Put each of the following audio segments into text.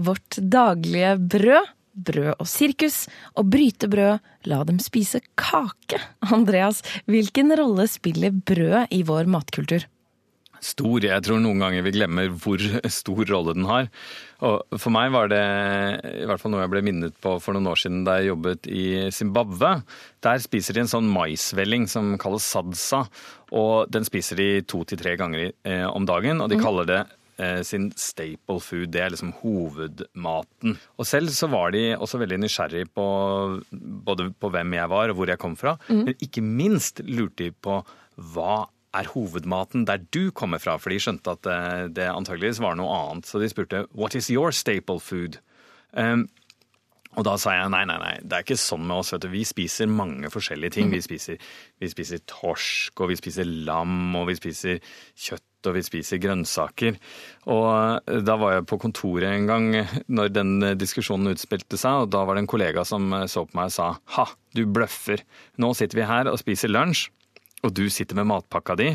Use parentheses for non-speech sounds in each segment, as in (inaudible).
Vårt daglige brød. Brød og sirkus. Og bryte brød, la dem spise kake. Andreas, hvilken rolle spiller brød i vår matkultur? Stor. Jeg tror noen ganger vi glemmer hvor stor rolle den har. Og for meg var det i hvert fall noe jeg ble minnet på for noen år siden da jeg jobbet i Zimbabwe. Der spiser de en sånn maisvelling som kalles sadsa, og den spiser de to til tre ganger eh, om dagen. Og de kaller det sin staple food. Det er liksom hovedmaten. Og selv så var de også veldig nysgjerrig på både på hvem jeg var og hvor jeg kom fra, men ikke minst lurte de på hva er hovedmaten der du kommer fra? For de skjønte at eh, det antageligvis var noe annet. Så de spurte what is your staple food? Um, og da sa jeg nei, nei, nei, det er ikke sånn med oss. vet du. Vi spiser mange forskjellige ting. Vi spiser, vi spiser torsk, og vi spiser lam, og vi spiser kjøtt, og vi spiser grønnsaker. Og eh, da var jeg på kontoret en gang når den diskusjonen utspilte seg, og da var det en kollega som så på meg og sa ha, du bløffer. Nå sitter vi her og spiser lunsj og du sitter med matpakka di,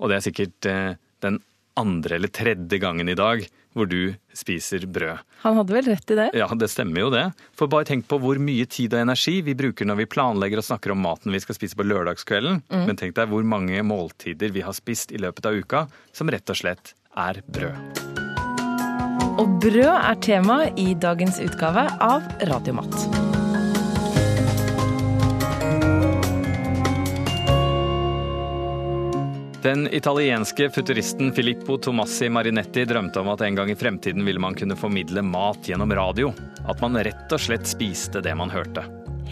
og det er sikkert eh, den andre eller tredje gangen i dag hvor du spiser brød. Han hadde vel rett i det? Ja, det stemmer jo det. For bare tenk på hvor mye tid og energi vi bruker når vi planlegger og snakker om maten vi skal spise på lørdagskvelden. Mm. Men tenk deg hvor mange måltider vi har spist i løpet av uka som rett og slett er brød. Og brød er tema i dagens utgave av Radiomat. Den italienske futuristen Filippo Tomassi Marinetti drømte om at en gang i fremtiden ville man kunne formidle mat gjennom radio. At man rett og slett spiste det man hørte.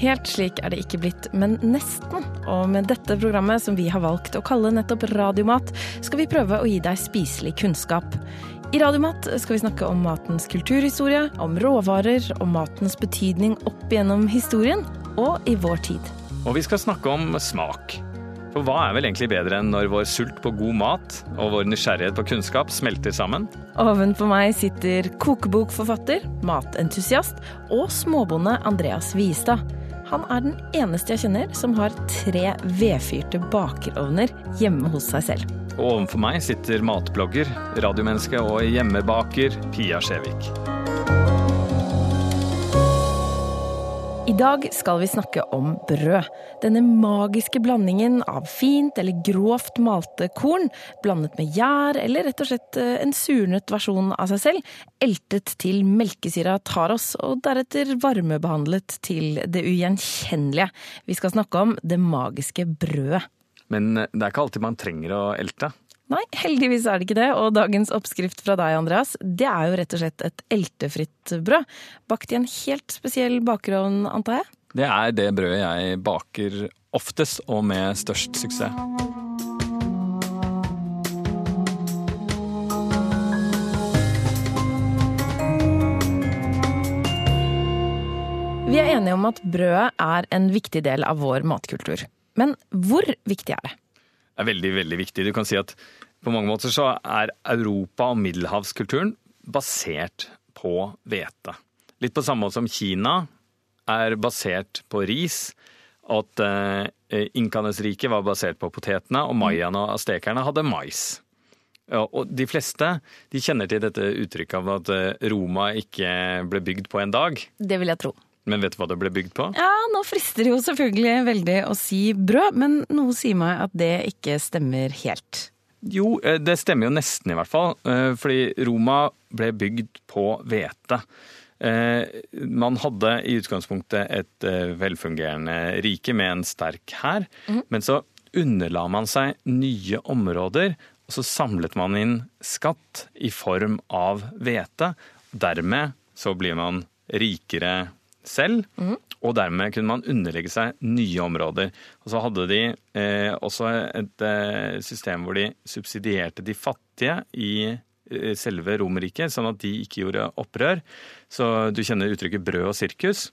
Helt slik er det ikke blitt, men nesten. Og med dette programmet, som vi har valgt å kalle nettopp Radiomat, skal vi prøve å gi deg spiselig kunnskap. I Radiomat skal vi snakke om matens kulturhistorie, om råvarer, om matens betydning opp gjennom historien og i vår tid. Og vi skal snakke om smak. For hva er vel egentlig bedre enn når vår sult på god mat og vår nysgjerrighet på kunnskap smelter sammen? Ovenfor meg sitter kokebokforfatter, matentusiast og småbonde Andreas Viestad. Han er den eneste jeg kjenner som har tre vedfyrte bakerovner hjemme hos seg selv. Og ovenfor meg sitter matblogger, radiomenneske og hjemmebaker Pia Skjevik. I dag skal vi snakke om brød. Denne magiske blandingen av fint eller grovt malte korn, blandet med gjær eller rett og slett eh, en surnet versjon av seg selv, eltet til melkesyra tar oss, og deretter varmebehandlet til det ugjenkjennelige. Vi skal snakke om det magiske brødet. Men eh, det er ikke alltid man trenger å elte. Nei, heldigvis er det ikke det. Og dagens oppskrift fra deg, Andreas, det er jo rett og slett et eltefritt brød. Bakt i en helt spesiell bakerovn, antar jeg? Det er det brødet jeg baker oftest og med størst suksess. Vi er enige om at brødet er en viktig del av vår matkultur. Men hvor viktig er det? er veldig, veldig viktig. Du kan si at på mange måter så er Europa og middelhavskulturen basert på hvete. Litt på samme måte som Kina er basert på ris. At eh, inkanes rike var basert på potetene, og mayaene og astekerne hadde mais. Og de fleste de kjenner til dette uttrykket av at eh, Roma ikke ble bygd på en dag. Det vil jeg tro. Men vet du hva det ble bygd på? Ja, Nå frister det jo selvfølgelig veldig å si brød, men noe sier meg at det ikke stemmer helt. Jo, eh, det stemmer jo nesten i hvert fall. Eh, fordi Roma ble bygd på hvete. Eh, man hadde i utgangspunktet et velfungerende rike med en sterk hær, mm. men så underla man seg nye områder, og så samlet man inn skatt i form av hvete. Dermed så blir man rikere selv. Mm. Og dermed kunne man underlegge seg nye områder. Og så hadde de eh, også et eh, system hvor de subsidierte de fattige i eh, selve Romerriket, sånn at de ikke gjorde opprør. Så du kjenner uttrykket brød og sirkus.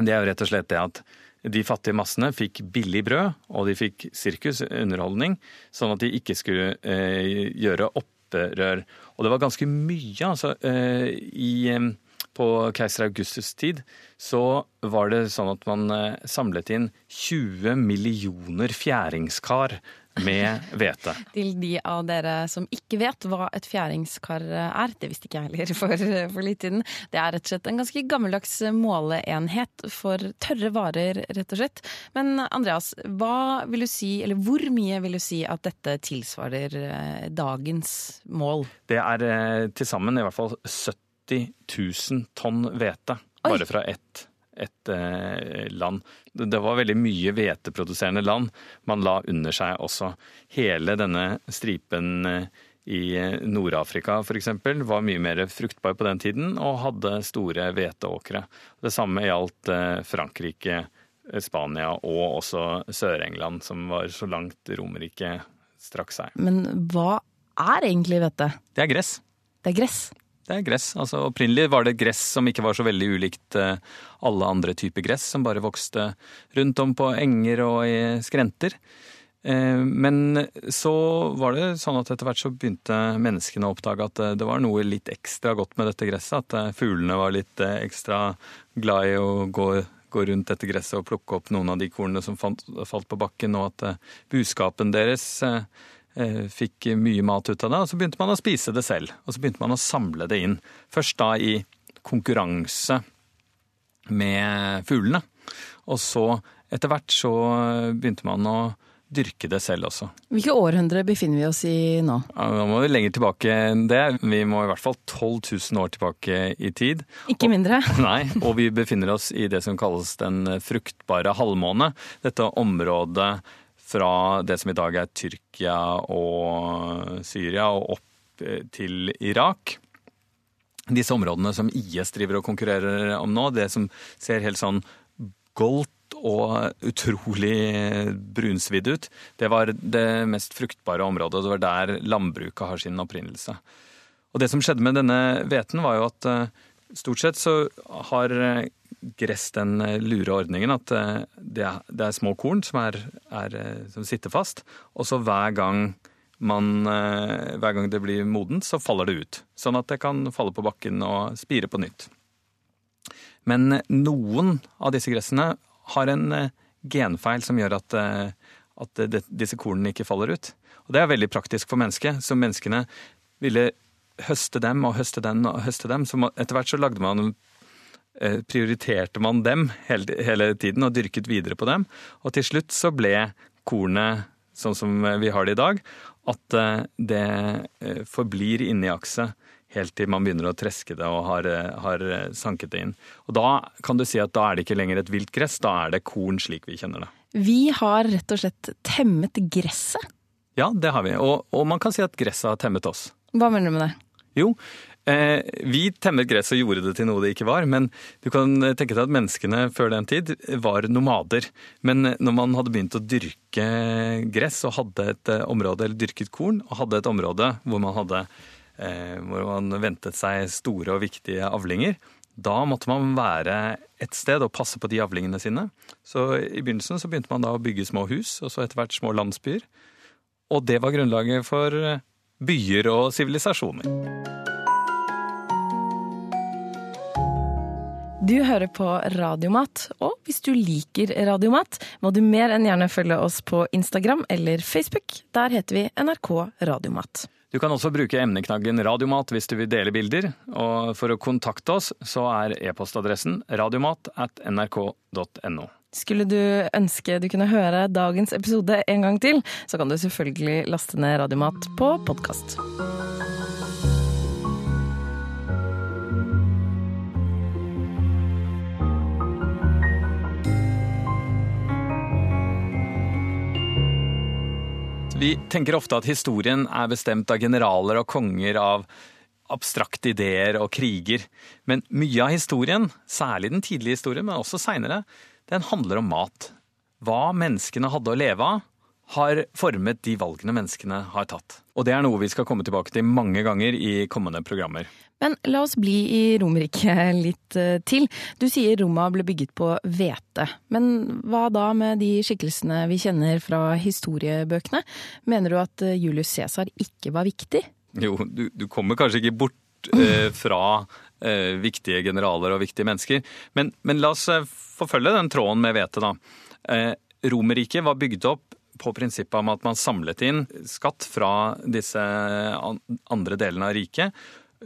Det er jo rett og slett det at de fattige massene fikk billig brød, og de fikk sirkus, underholdning, sånn at de ikke skulle eh, gjøre opprør. Og det var ganske mye, altså. Eh, I eh, på keiser Augustus' tid, så var det sånn at man eh, samlet inn 20 millioner fjæringskar med hvete. (laughs) Til de av dere som ikke vet hva et fjæringskar er, det visste ikke jeg heller for, for litt siden. Det er rett og slett en ganske gammeldags måleenhet for tørre varer, rett og slett. Men Andreas, hva vil du si, eller hvor mye vil du si at dette tilsvarer eh, dagens mål? Det er eh, til sammen i hvert fall 70 000 tonn hvete. Bare fra ett et eh, land. Det var veldig mye hveteproduserende land man la under seg også. Hele denne stripen eh, i Nord-Afrika f.eks. var mye mer fruktbar på den tiden og hadde store hveteåkre. Det samme gjaldt eh, Frankrike, Spania og også Sør-England, som var så langt Romerike strakk seg. Men hva er egentlig hvete? Det er gress. Det er gress? Det er gress. Altså, opprinnelig var det gress som ikke var så veldig ulikt eh, alle andre typer gress, som bare vokste rundt om på enger og i skrenter. Eh, men så var det sånn at etter hvert så begynte menneskene å oppdage at eh, det var noe litt ekstra godt med dette gresset. At fuglene var litt ekstra glad i å gå, gå rundt dette gresset og plukke opp noen av de kornene som falt, på bakken, og at buskapen deres fikk mye mat ut av det, og så begynte man å spise det selv. Og så begynte man å samle det inn. Først da i konkurranse med fuglene. Og så etter hvert så begynte man å dyrke det selv også. Hvilke århundre befinner vi oss i nå? Ja, nå må vi lenger tilbake enn det. Vi må i hvert fall 12 000 år tilbake i tid. Ikke mindre? Og, (laughs) nei, og vi befinner oss i det som kalles den fruktbare halvmåne. Dette området fra det som i dag er Tyrkia og Syria og opp eh, til Irak. Disse områdene som IS driver og konkurrerer om nå, det som ser helt sånn goldt og utrolig brunsvidd ut, det var det mest fruktbare området. Det var der landbruket har sin opprinnelse. Og det som skjedde med denne hveten, var jo at eh, stort sett så har gress den eh, lure ordningen at eh, det er, det er små korn som, er, er, eh, som, sitter fast, og så hver gang, man, hver gang det blir modent, så faller det ut. Sånn at det kan falle på bakken og spire på nytt. Men noen av disse gressene har en genfeil som gjør at, at disse kornene ikke faller ut. Og det er veldig praktisk for mennesket. Så menneskene ville høste dem og høste dem og høste dem. Så etter hvert så lagde man prioriterte man dem hele, tiden og dyrket videre på dem. Og til slutt så ble kornet sånn som vi har det i dag, at eh, det eh, forblir inni akset helt til man begynner å treske det og har, har, sanket det inn. Og Da kan du si at da er det ikke lenger et vilt gress, da er det korn slik vi kjenner det. Vi har rett og slett temmet gresset? Ja, det har vi. Og, og man kan si at gresset har temmet oss. Hva mener du med det? Jo, Eh, vi temmet gress og gjorde det til noe det ikke var, men du kan tenke deg at menneskene før den tid var nomader. Men når man hadde begynt å dyrke gress og hadde et eh, område, eller dyrket korn, og hadde et område hvor man hadde eh, hvor man ventet seg store og viktige avlinger, da måtte man være et sted og passe på de avlingene sine. Så i begynnelsen så begynte man da å bygge små hus, og så etter hvert små landsbyer. Og det var grunnlaget for byer og sivilisasjoner. Du hører på Radiomat, og hvis du liker Radiomat, må du mer enn gjerne følge oss på Instagram eller Facebook. Der heter vi NRK Radiomat. Du kan også bruke emneknaggen Radiomat hvis du vil dele bilder. Og for å kontakte oss, så er e-postadressen radiomat at nrk.no. Skulle du ønske du kunne høre dagens episode en gang til, så kan du selvfølgelig laste ned Radiomat på podkast. Vi tenker ofte at historien er bestemt av generaler og konger, av abstrakte ideer og kriger. Men mye av historien, særlig den tidlige historien, men også seinere, den handler om mat. Hva menneskene hadde å leve av, har formet de valgene menneskene har tatt. Og det er noe vi skal komme tilbake til mange ganger i kommende programmer. Men la oss bli i Romerike litt eh, til. Du sier Roma ble bygget på hvete. Men hva da med de skikkelsene vi kjenner fra historiebøkene? Mener du at eh, Julius Cæsar ikke var viktig? Jo, du, du kommer kanskje ikke bort eh, fra eh, viktige generaler og viktige mennesker. Men, men, la oss eh, forfølge den tråden med hvete, da. Eh, Romerriket var bygd opp på prinsippet om at man samlet inn skatt fra disse andre delene av riket,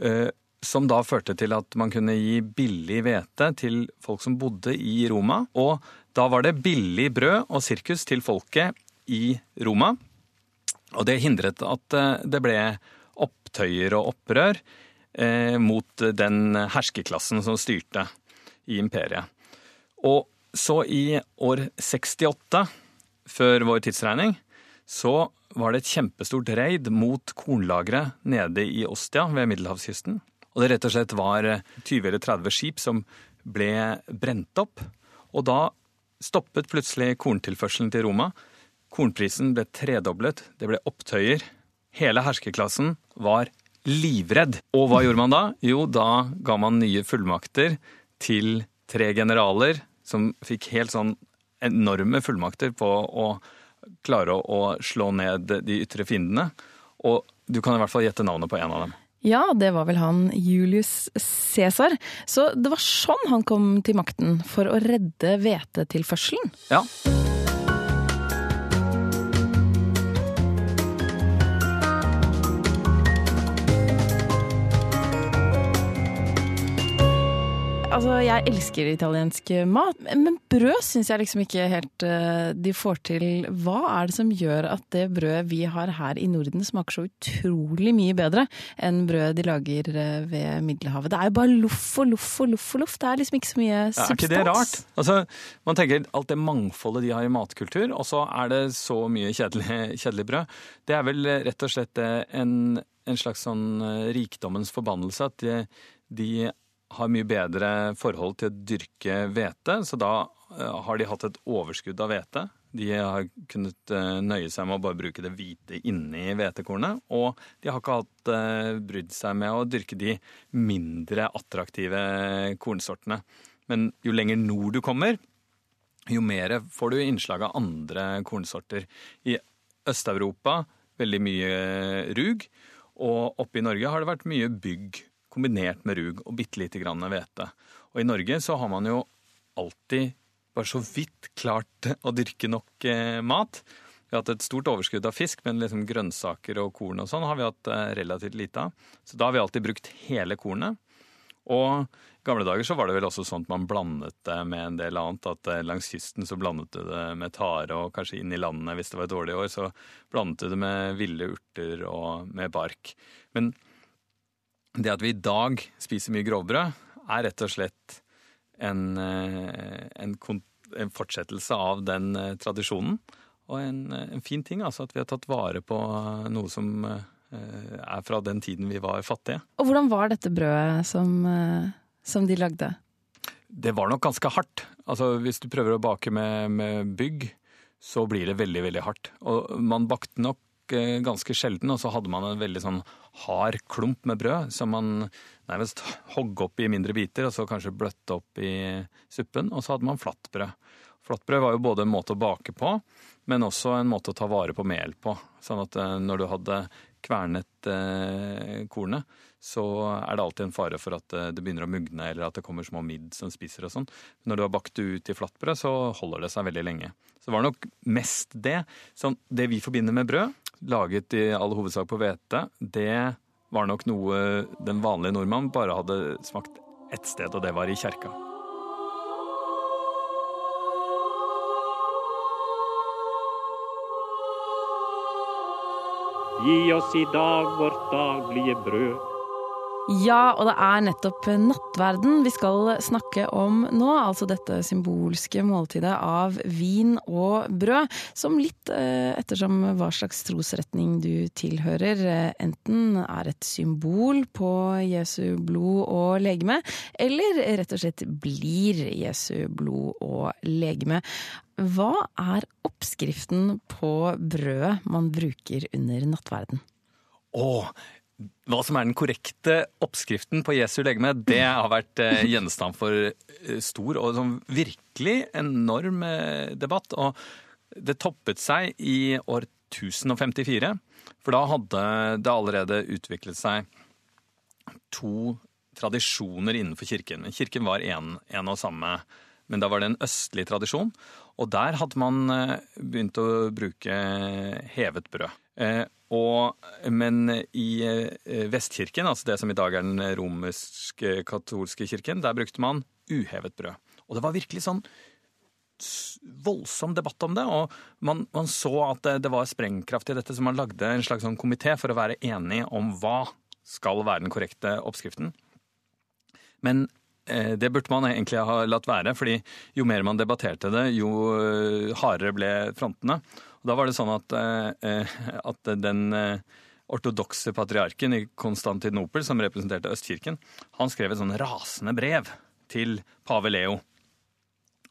eh, som da førte til at man kunne gi billig hvete til folk som bodde i Roma. Og da var det billig brød og sirkus til folket i Roma. Og det hindret at eh, det ble opptøyer og opprør eh, mot den herskeklassen som styrte i imperiet. Og så i år 68, før vår tidsregning, så var det et kjempestort raid mot kornlagre nede i Ostia ved middelhavskysten. Og det rett og slett var 20 eller 30 skip som ble brent opp. Og da stoppet plutselig korntilførselen til Roma. Kornprisen ble tredoblet, det ble opptøyer. Hele herskerklassen var livredd. Og hva gjorde man da? Jo, da ga man nye fullmakter til tre generaler som fikk helt sånn enorme fullmakter på å klare å, slå ned de ytre fiendene. Og du kan i hvert fall gjette navnet på en av dem. Ja, det var vel han Julius Cæsar. Så det var sånn han kom til makten, for å redde hvetetilførselen? Ja. Altså, jeg elsker italiensk mat, men brød syns jeg liksom ikke helt uh, de får til. Hva er det som gjør at det brødet vi har her i Norden smaker så utrolig mye bedre enn brød de lager uh, ved Middelhavet? Det er jo bare loff og loff og loff og loff. Det er liksom ikke så mye substans. Er ikke det rart? Altså, man tenker alt det mangfoldet de har i matkultur, og så er det så mye kjedelig, kjedelig brød. Det er vel rett og slett en, en slags sånn rikdommens forbannelse at de, de har mye bedre forhold til å dyrke hvete, så da eh, har de hatt et overskudd av hvete. De har kunnet eh, nøye seg med å bare bruke det hvite inni hvetekornet. Og de har ikke hatt eh, brydd seg med å dyrke de mindre attraktive kornsortene. Men jo lenger nord du kommer, jo mer får du innslag av andre kornsorter. I Øst-Europa veldig mye rug, og oppe i Norge har det vært mye bygg kombinert med rug og bitte lite grann hvete. Og i Norge så har man jo alltid bare så vidt klart å dyrke nok eh, mat. Vi har hatt et stort overskudd av fisk, men liksom grønnsaker og korn og sånn har vi hatt eh, relativt lite av. Så da har vi alltid brukt hele kornet. Og i gamle dager så var det vel også sånn at man blandet det med en del annet. At eh, langs kysten så blandet du det med tare, og kanskje inn i landet hvis det var et dårlig år, så blandet du det med ville urter og med bark. Men det at vi i dag spiser mye grovbrød, er rett og slett en, eh, en, en fortsettelse av den eh, tradisjonen. Og en, en, fin ting, altså at vi har tatt vare på noe som eh, er fra den tiden vi var fattige. Og hvordan var dette brødet som, som de lagde? Det var nok ganske hardt. Altså Hvis du prøver å bake med, med bygg, så blir det veldig, veldig hardt. Og man bakte nok ganske sjelden, og så hadde man en veldig sånn hard klump med brød som man nærmest hogg opp i mindre biter, og så kanskje bløtte opp i suppen. Og så hadde man flatbrød. Flatbrød var jo både en måte å bake på, men også en måte å ta vare på mel på. Sånn at eh, når du hadde kvernet eh, kornet, så er det alltid en fare for at eh, det begynner å mugne, eller at det kommer små midd som spiser og sånn. Når du har bakt det ut i flatbrød, så holder det seg veldig lenge. Så det var nok mest det. Sånn, det vi forbinder med brød, laget i all hovedsak på hvete, det var nok noe den vanlige nordmann bare hadde smakt ett sted, og det var i kjerka. Gi oss i dag vårt daglige brød ja, og det er nettopp nattverden vi skal snakke om nå. Altså dette symbolske måltidet av vin og brød. Som litt eh, ettersom hva slags trosretning du tilhører, eh, enten er et symbol på Jesu blod og legeme, eller rett og slett blir Jesu blod og legeme. Hva er oppskriften på brødet man bruker under nattverden? Å, hva som er den korrekte oppskriften på Jesu legeme, det har vært eh, gjenstand for eh, stor og sånn virkelig enorm eh, debatt. Og det toppet seg i år 1054, for da hadde det allerede utviklet seg to tradisjoner innenfor kirken. Kirken var en og samme men da var det en østlig tradisjon. Og der hadde man begynt å bruke hevet brød. Eh, og, men i eh, Vestkirken, altså det som i dag er den romerske katolske kirken, der brukte man uhevet brød. Og det var virkelig sånn voldsom debatt om det, og man, man så at det, det var sprengkraft i dette, så man lagde en slags sånn komité for å være enig om hva skal være den korrekte oppskriften. Men eh, det burde man egentlig ha latt være, fordi jo mer man debatterte det, jo eh, hardere ble frontene. Da var det sånn at, eh, at den eh, ortodokse patriarken i Konstantinopel, som representerte Østkirken, han skrev et sånn rasende brev til pave Leo.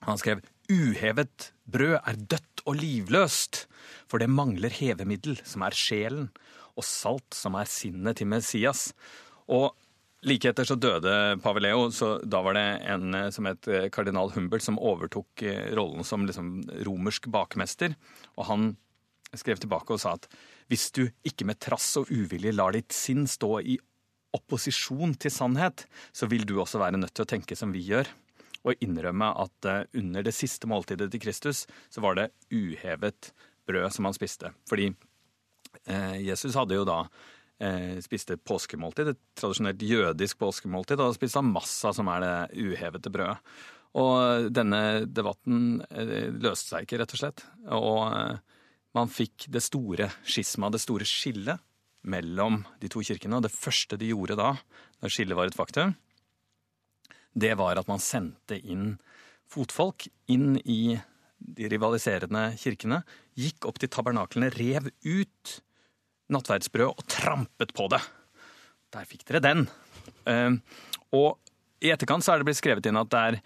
Han skrev uhevet brød er dødt og livløst, for det mangler hevemiddel, som er sjelen, og salt, som er sinnet til Messias. Og like etter så døde pave Leo, så da var det en eh, som het eh, kardinal Humbert som overtok eh, rollen som liksom romersk bakmester, og han skrev tilbake og sa at hvis du ikke med trass og uvilje lar ditt sinn stå i opposisjon til sannhet, så vil du også være nødt til å tenke som vi gjør og innrømme at under det siste måltidet til Kristus så var det uhevet brød som han spiste. Fordi Jesus hadde jo da eh, spiste påskemåltid, et tradisjonelt jødisk påskemåltid, og spiste han som er det uhevete brødet. Og denne debatten eh, løste seg ikke, rett og slett. Og eh, man fikk det store skisma, det store skillet mellom de to kirkene. Og det første de gjorde da, da skillet var et faktum, det var at man sendte inn fotfolk inn i de rivaliserende kirkene, gikk opp til tabernaklene, rev ut nattverdsbrød og trampet på det. Der fikk dere den. Uh, og i etterkant så er det blitt skrevet inn at det er,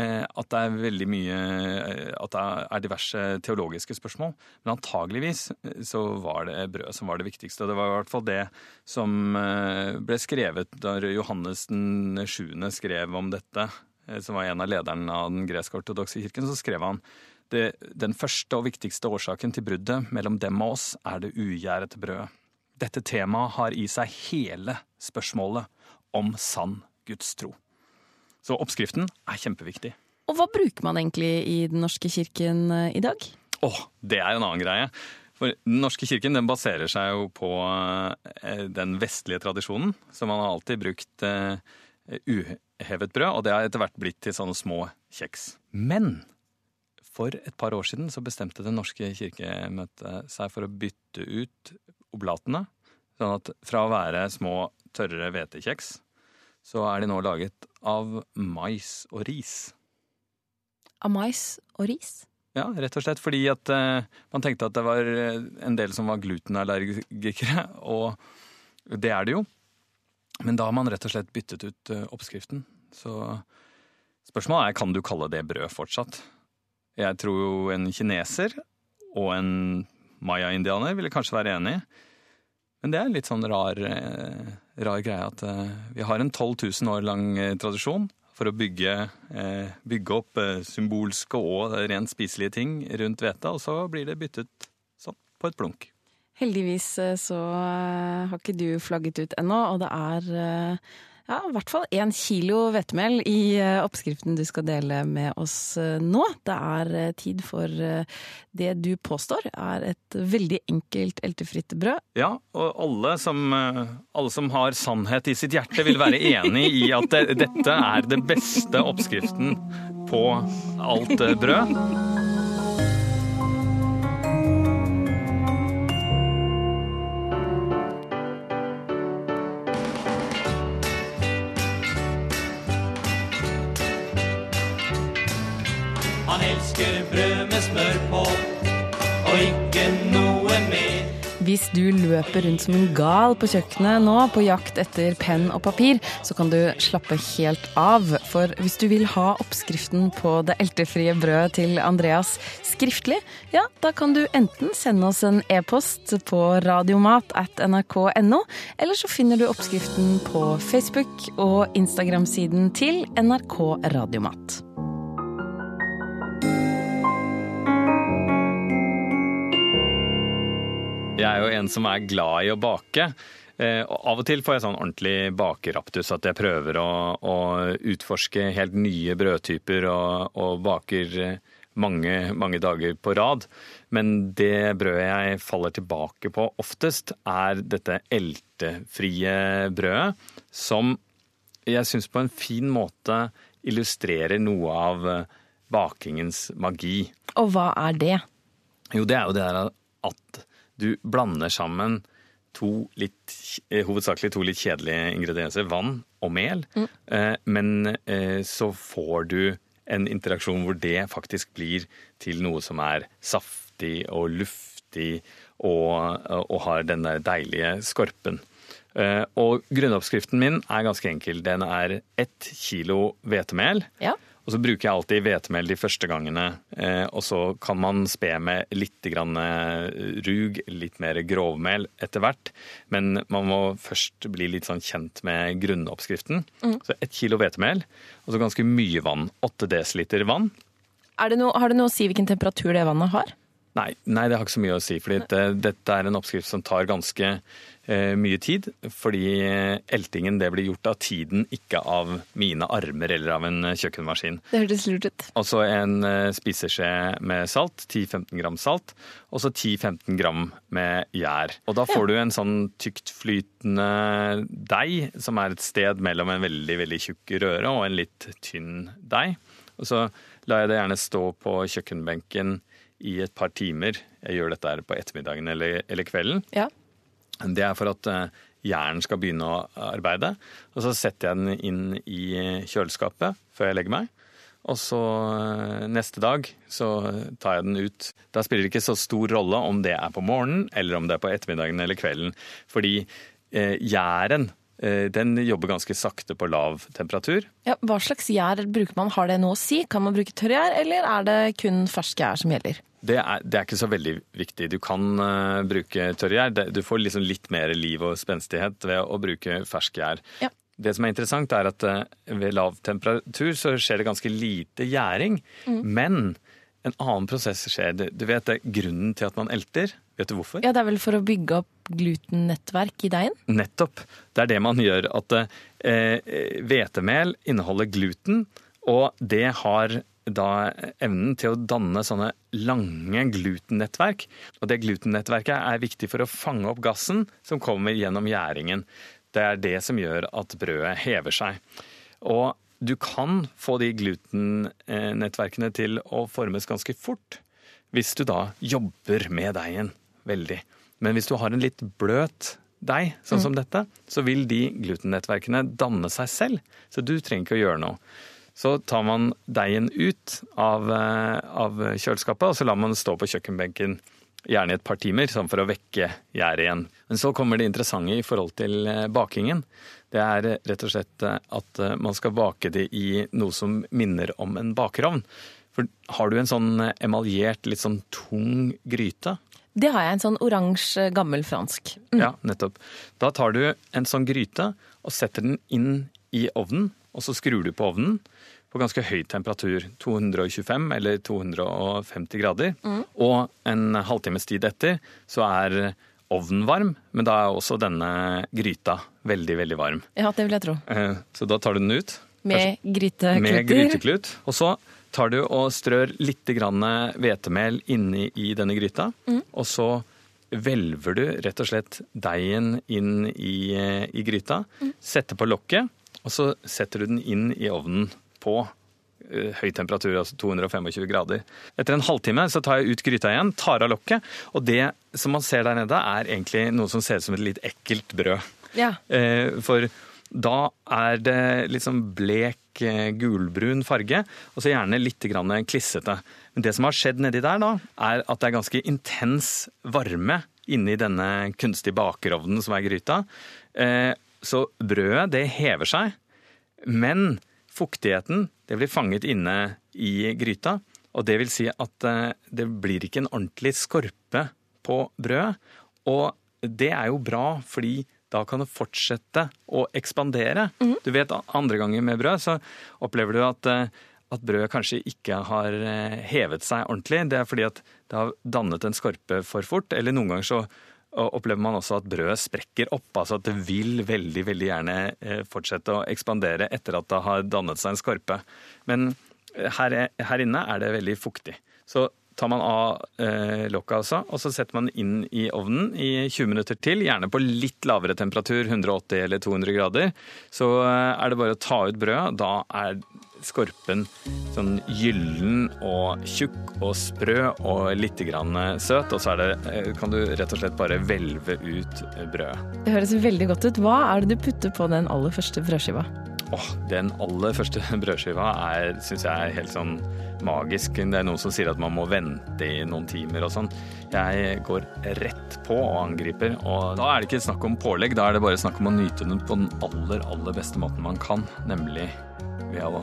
eh, at det er veldig mye eh, At det er diverse teologiske spørsmål. Men antageligvis eh, så var det brødet som var det viktigste. Og det var i hvert fall det som ble skrevet da Johannes den 7. skrev om dette, som var en av lederne av den gresk-ortodokse kirken. Så skrev han det, den første og viktigste årsaken til bruddet mellom dem og oss er det ugjærete brødet. Dette temaet har i seg hele spørsmålet om sann gudstro. Så oppskriften er kjempeviktig. Og hva bruker man egentlig i Den norske kirken eh, i dag? Åh, det er en annen greie. For Den norske kirken den baserer seg jo på eh, den vestlige tradisjonen. Så man har alltid brukt eh, uhevet brød, og det har etter hvert blitt til sånne små kjeks. Men for et par år siden så bestemte Det norske kirkemøtet seg for å bytte ut oblatene. Sånn at fra å være små, tørre hvetekjeks, så er de nå laget av mais og ris. Av mais og ris? Ja, rett og slett fordi at uh, man tenkte at det var eh, en del som var glutenallergikere, og det er det jo. Men da har man rett og slett byttet ut uh, oppskriften. Så spørsmålet er kan du kalle det brød fortsatt. Jeg tror jo en kineser og en maya-indianer ville kanskje være enig. Men det er en litt sånn rar, eh, rar greie at eh, vi har en 12 000 år lang eh, tradisjon for å bygge, bygge opp symbolske og rent spiselige ting rundt hvete, og så blir det byttet sånn på et blunk. Heldigvis så har ikke du flagget ut ennå, og det er ja, i hvert fall én kilo hvetemel i eh, oppskriften du skal dele med oss eh, nå. Det er eh, tid for det du påstår er et veldig enkelt eltefritt brød. Ja, og alle som, alle som har sannhet i sitt hjerte, vil være enig i at dette er det beste oppskriften på alt brød. Hvis du løper rundt som en gal på kjøkkenet nå på jakt etter penn og papir, så kan du slappe helt av. For hvis du vil ha oppskriften på det eltefrie brødet til Andreas skriftlig, ja, da kan du enten sende oss en e-post på radiomat at nrk.no, eller så finner du oppskriften på Facebook og Instagram-siden til NRK Radiomat. Er jo en som er glad i å bake. Eh, og av og til får jeg sånn ordentlig bakeraptus, at jeg prøver å, å utforske helt nye brødtyper og, og baker eh, mange, mange dager på rad. Men det brødet jeg faller tilbake på oftest, er dette eltefrie brødet, som jeg syns på en fin måte illustrerer noe av eh, bakingens magi. Og hva er det? Jo, det er jo det der at du blander sammen to litt, eh, hovedsakelig to litt kjedelige ingredienser, vann og mel. Eh, Men eh, så får du en interaksjon hvor det faktisk blir til noe som er saftig og luftig og, og har den der deilige skorpen. Eh, Og grunnoppskriften min er ganske enkel. Den er ett kilo hvetemel. Ja. Og så bruker jeg alltid hvetemel de første gangene. eh, Og så kan man spe med litt grann eh, rug, litt mer grovmel etter hvert. Men man må først bli litt sånn kjent med grunnoppskriften. Så ett kilo hvetemel, og så ganske mye vann. Åtte desiliter vann. Er det no, har det noe å si hvilken temperatur det vannet har? Nei, nei, det har ikke så mye å si. fordi det, dette er en oppskrift som tar ganske eh, mye tid. Fordi eh, eltingen det blir gjort av tiden, ikke av mine armer eller av en eh, kjøkkenmaskin. Det hørtes lurt ut. Og så en eh, spiseskje med salt, 10-15 gram salt, og så 10-15 gram med gjær. Og da får du en sånn tyktflytende deig, som er et sted mellom en veldig, veldig tjukk røre og en litt tynn deig. Og så lar jeg det gjerne stå på kjøkkenbenken i et par timer. Jeg gjør dette her på ettermiddagen eller, eller kvelden. Ja. Det er for at hjernen skal begynne å arbeide. Og så setter jeg den inn i kjøleskapet før jeg legger meg. Og så eh, neste dag så tar jeg den ut. Da spiller det ikke så stor rolle om det er på morgenen eller om det er på ettermiddagen eller kvelden. Fordi eh, gjæren eh, den jobber ganske sakte på lav temperatur. Ja, hva slags gjær bruker man? Har det noe å si? Kan man bruke tørrgjær, eller er det kun fersk gjær som gjelder? Det er, det er ikke så veldig viktig. Du kan uh, bruke tørrgjær. Du får liksom litt mer liv og spenstighet ved å bruke ferskgjær. Ja. Det som er interessant, er at uh, ved lav temperatur så skjer det ganske lite gjæring. Men en annen prosess skjer. Du- vet det er grunnen til at man elter. Vet du hvorfor? Ja, Det er vel for å bygge opp glutennettverk i deigen? Nettopp. Det er det man gjør. At eh, inneholder gluten, og det har da evnen til å danne sånne lange glutennettverk. Og det glutennettverket er viktig for å fange opp gassen som kommer gjennom gjæringen. Det er det som gjør at brødet hever seg. Og du kan få de glutennettverkene til å formes ganske fort hvis du da jobber med deigen veldig. Men hvis du har en litt bløt deig, sånn som dette, så vil de glutennettverkene danne seg selv. Så du trenger ikke å gjøre noe. Så tar man deigen ut av, eh, av kjøleskapet, og så lar man den stå på kjøkkenbenken gjerne i et par timer, sånn for å vekke gjæret igjen. Men så kommer det interessante i forhold til eh, bakingen. Det er eh, rett og slett eh, at eh, man skal bake det i noe som minner om en bakerovn. For har du en sånn emaljert, litt sånn tung gryte, Det har jeg. En sånn oransje, gammel fransk. Mm. ja, nettopp. Da tar du en sånn gryte og setter den inn i ovnen, og så skrur du på ovnen på ganske høy temperatur, 225 eller 250 grader. Og en halvtimes tid etter så er ovnen varm, men da er også denne gryta veldig, veldig varm. Ja, det vil jeg tro. Eh, Så da tar du den ut. Med grytekluter. Med gryteklut. Og så tar du og strør litt hvetemel inni i denne gryta. Og så hvelver du rett og slett deigen inn i, i gryta. Setter på lokket, og så setter du den inn i ovnen på eh, høy temperatur, altså 225 grader. Etter en halvtime så tar jeg ut gryta igjen, tar av lokket, og det som man ser der nede er egentlig noe som ser ut som et litt ekkelt brød. Ja. Eh, For da er det litt sånn blek eh, gulbrun farge, og så gjerne litt grann klissete. Men det som har skjedd nedi der da, er at det er ganske intens varme inni denne kunstige bakerovnen som er gryta. Eh, Så brødet, det hever seg, men fuktigheten, det blir fanget inne i gryta. Og det vil si at eh, det blir ikke en ordentlig skorpe på brødet. Og det er jo bra, fordi da kan det fortsette å ekspandere. Du vet, andre ganger med brød så opplever du at, eh, at brødet kanskje ikke har eh, hevet seg ordentlig. Det er fordi at det har dannet en skorpe for fort, eller noen ganger så opplever man også at brødet sprekker opp. Altså at det vil veldig, veldig gjerne eh, fortsette å ekspandere etter at det har dannet seg en skorpe. Men eh, her, her inne er det veldig fuktig. Så tar man av eh, lokket også, og så setter man inn i ovnen i 20 minutter til. Gjerne på litt lavere temperatur, 180 eller 200 grader. Så eh, er det bare å ta ut brødet. Da er skorpen sånn gyllen og tjukk og sprø og litt grann søt. Og så det, eh, kan du rett og slett bare hvelve ut brødet. Det høres veldig godt ut. Hva er det du putter på den aller første brødskiva? Åh, Den aller første (laughs) brødskiva er, syns jeg er helt sånn magisk. Det er noen som sier at man må vente i noen timer og sånn. Jeg går rett på og angriper. Og da er det ikke snakk om pålegg, da er det bare snakk om å nyte den på den aller, aller beste måten man kan. Nemlig ved å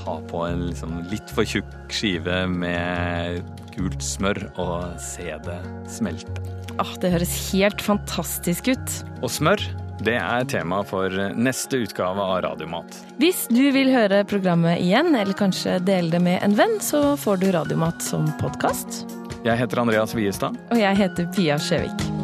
ta på en liksom litt for tjukk skive med gult smør og se det smelte. Ah, det høres helt fantastisk ut. Og smør det er tema for neste utgave av Radiomat. Hvis du vil høre programmet igjen, eller kanskje dele det med en venn, så får du Radiomat som podkast. Jeg heter Andreas Wiestad. Og jeg heter Pia Skjevik.